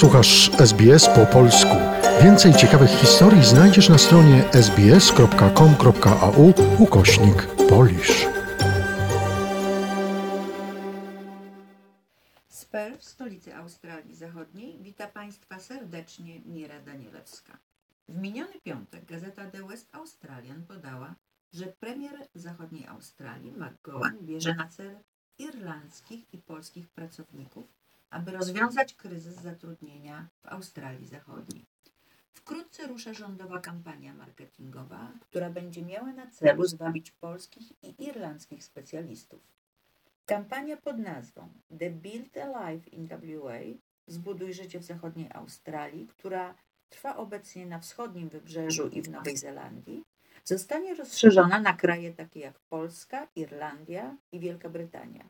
Słuchasz SBS po polsku. Więcej ciekawych historii znajdziesz na stronie sbs.com.au ukośnik polisz. Z Perth, stolicy Australii Zachodniej, wita Państwa serdecznie Mira Danielewska. W miniony piątek gazeta The West Australian podała, że premier zachodniej Australii McGowan bierze na cel irlandzkich i polskich pracowników, aby rozwiązać kryzys zatrudnienia w Australii Zachodniej. Wkrótce rusza rządowa kampania marketingowa, która będzie miała na celu zwabić polskich i irlandzkich specjalistów. Kampania pod nazwą The Build a Life in WA Zbuduj życie w zachodniej Australii, która trwa obecnie na wschodnim wybrzeżu i w Nowej Zelandii, zostanie rozszerzona na kraje takie jak Polska, Irlandia i Wielka Brytania.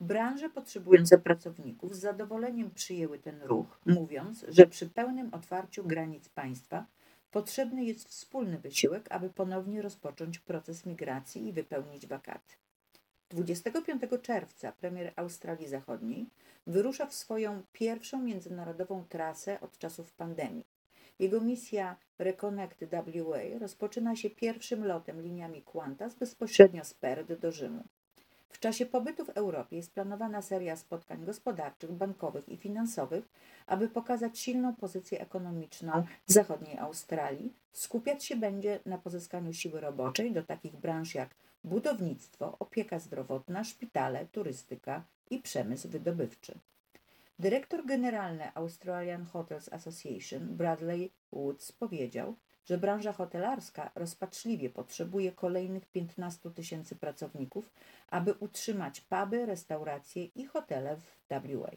Branże potrzebujące pracowników z zadowoleniem przyjęły ten ruch, mówiąc, że przy pełnym otwarciu granic państwa potrzebny jest wspólny wysiłek, aby ponownie rozpocząć proces migracji i wypełnić wakaty. 25 czerwca premier Australii Zachodniej wyrusza w swoją pierwszą międzynarodową trasę od czasów pandemii. Jego misja Reconnect WA rozpoczyna się pierwszym lotem liniami Qantas bezpośrednio z Perth do Rzymu. W czasie pobytu w Europie jest planowana seria spotkań gospodarczych, bankowych i finansowych, aby pokazać silną pozycję ekonomiczną zachodniej Australii. Skupiać się będzie na pozyskaniu siły roboczej do takich branż jak budownictwo, opieka zdrowotna, szpitale, turystyka i przemysł wydobywczy. Dyrektor generalny Australian Hotels Association Bradley Woods powiedział, że branża hotelarska rozpaczliwie potrzebuje kolejnych 15 tysięcy pracowników, aby utrzymać puby, restauracje i hotele w WA.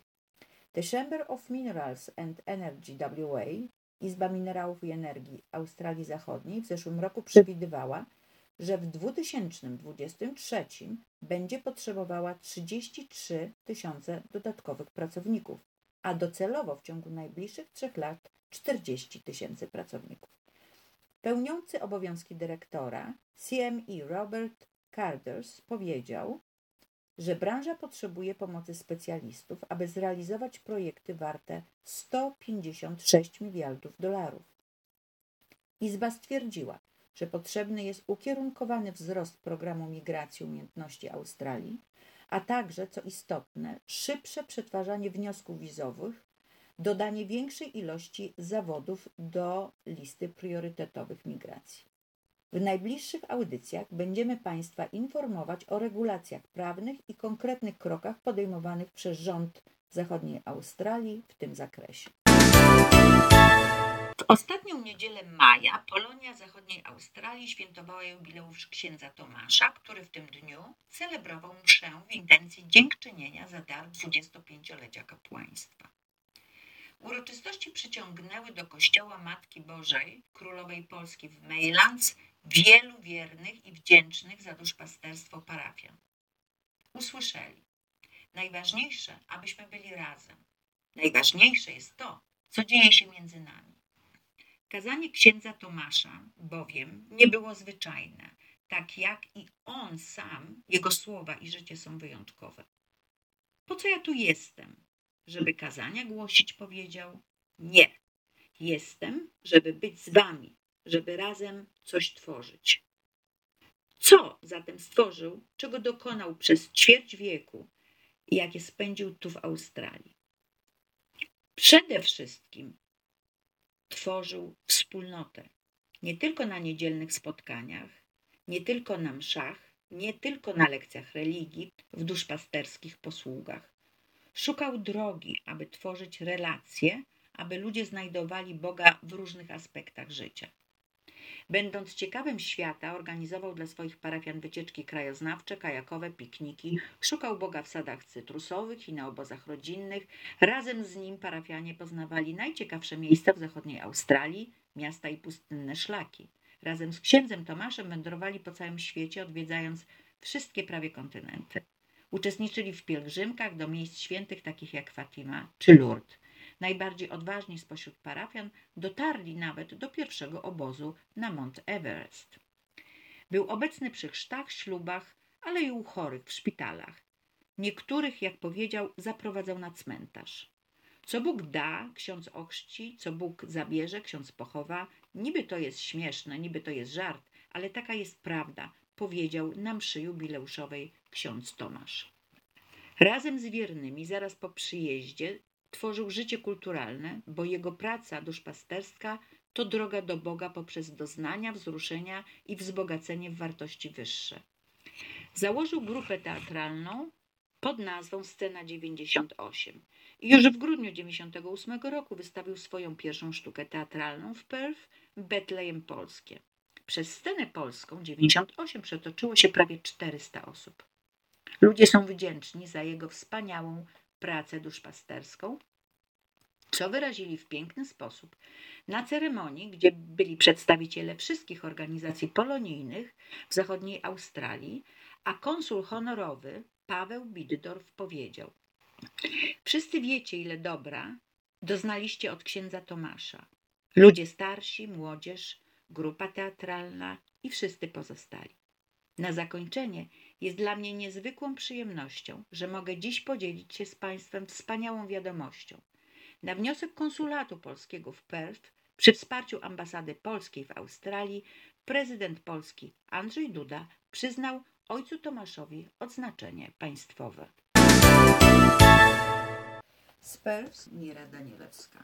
The Chamber of Minerals and Energy WA, Izba Minerałów i Energii Australii Zachodniej w zeszłym roku przewidywała, że w 2023 będzie potrzebowała 33 tysiące dodatkowych pracowników, a docelowo w ciągu najbliższych trzech lat 40 tysięcy pracowników. Pełniący obowiązki dyrektora CME Robert Carders powiedział, że branża potrzebuje pomocy specjalistów, aby zrealizować projekty warte 156 miliardów dolarów. Izba stwierdziła, że potrzebny jest ukierunkowany wzrost programu migracji umiejętności Australii, a także, co istotne, szybsze przetwarzanie wniosków wizowych, dodanie większej ilości zawodów do listy priorytetowych migracji. W najbliższych audycjach będziemy Państwa informować o regulacjach prawnych i konkretnych krokach podejmowanych przez rząd zachodniej Australii w tym zakresie. W ostatnią niedzielę maja Polonia Zachodniej Australii świętowała jubileusz księdza Tomasza, który w tym dniu celebrował mszę w intencji dziękczynienia za dar 25-lecia kapłaństwa. Uroczystości przyciągnęły do kościoła Matki Bożej, Królowej Polski w Maylands, wielu wiernych i wdzięcznych za duszpasterstwo parafian. Usłyszeli, najważniejsze, abyśmy byli razem. Najważniejsze jest to, co dzieje się między nami. Kazanie księdza Tomasza bowiem nie było zwyczajne, tak jak i on sam, jego słowa i życie są wyjątkowe. Po co ja tu jestem? Żeby kazania głosić, powiedział: Nie. Jestem, żeby być z wami, żeby razem coś tworzyć. Co zatem stworzył, czego dokonał przez ćwierć wieku i jakie spędził tu w Australii? Przede wszystkim tworzył wspólnotę. Nie tylko na niedzielnych spotkaniach, nie tylko na mszach, nie tylko na lekcjach religii, w duszpasterskich posługach. Szukał drogi, aby tworzyć relacje, aby ludzie znajdowali Boga w różnych aspektach życia. Będąc ciekawym świata, organizował dla swoich parafian wycieczki krajoznawcze, kajakowe, pikniki, szukał Boga w sadach cytrusowych i na obozach rodzinnych. Razem z nim parafianie poznawali najciekawsze miejsca w zachodniej Australii, miasta i pustynne szlaki. Razem z księdzem Tomaszem wędrowali po całym świecie, odwiedzając wszystkie prawie kontynenty. Uczestniczyli w pielgrzymkach do miejsc świętych takich jak Fatima czy Lourdes. Najbardziej odważni spośród parafian dotarli nawet do pierwszego obozu na Mount Everest. Był obecny przy chrztach, ślubach, ale i u chorych w szpitalach. Niektórych, jak powiedział, zaprowadzał na cmentarz. Co Bóg da, ksiądz ochrzci, co Bóg zabierze, ksiądz pochowa. Niby to jest śmieszne, niby to jest żart, ale taka jest prawda, powiedział na mszy jubileuszowej ksiądz Tomasz. Razem z wiernymi, zaraz po przyjeździe, tworzył życie kulturalne, bo jego praca duszpasterska to droga do Boga poprzez doznania, wzruszenia i wzbogacenie w wartości wyższe. Założył grupę teatralną pod nazwą Scena 98 i już w grudniu 98 roku wystawił swoją pierwszą sztukę teatralną w Perth, Betlejem Polskie. Przez scenę polską 98 przetoczyło się prawie 400 osób. Ludzie są wdzięczni za jego wspaniałą pracę duszpasterską, co wyrazili w piękny sposób na ceremonii, gdzie byli przedstawiciele wszystkich organizacji polonijnych w zachodniej Australii, a konsul honorowy Paweł Biddorf powiedział: Wszyscy wiecie, ile dobra doznaliście od księdza Tomasza. Ludzie starsi, młodzież, grupa teatralna i wszyscy pozostali. Na zakończenie jest dla mnie niezwykłą przyjemnością, że mogę dziś podzielić się z Państwem wspaniałą wiadomością. Na wniosek konsulatu polskiego w Perth, przy wsparciu ambasady polskiej w Australii, prezydent Polski Andrzej Duda przyznał ojcu Tomaszowi odznaczenie państwowe. Z Perth Mira Danielewska.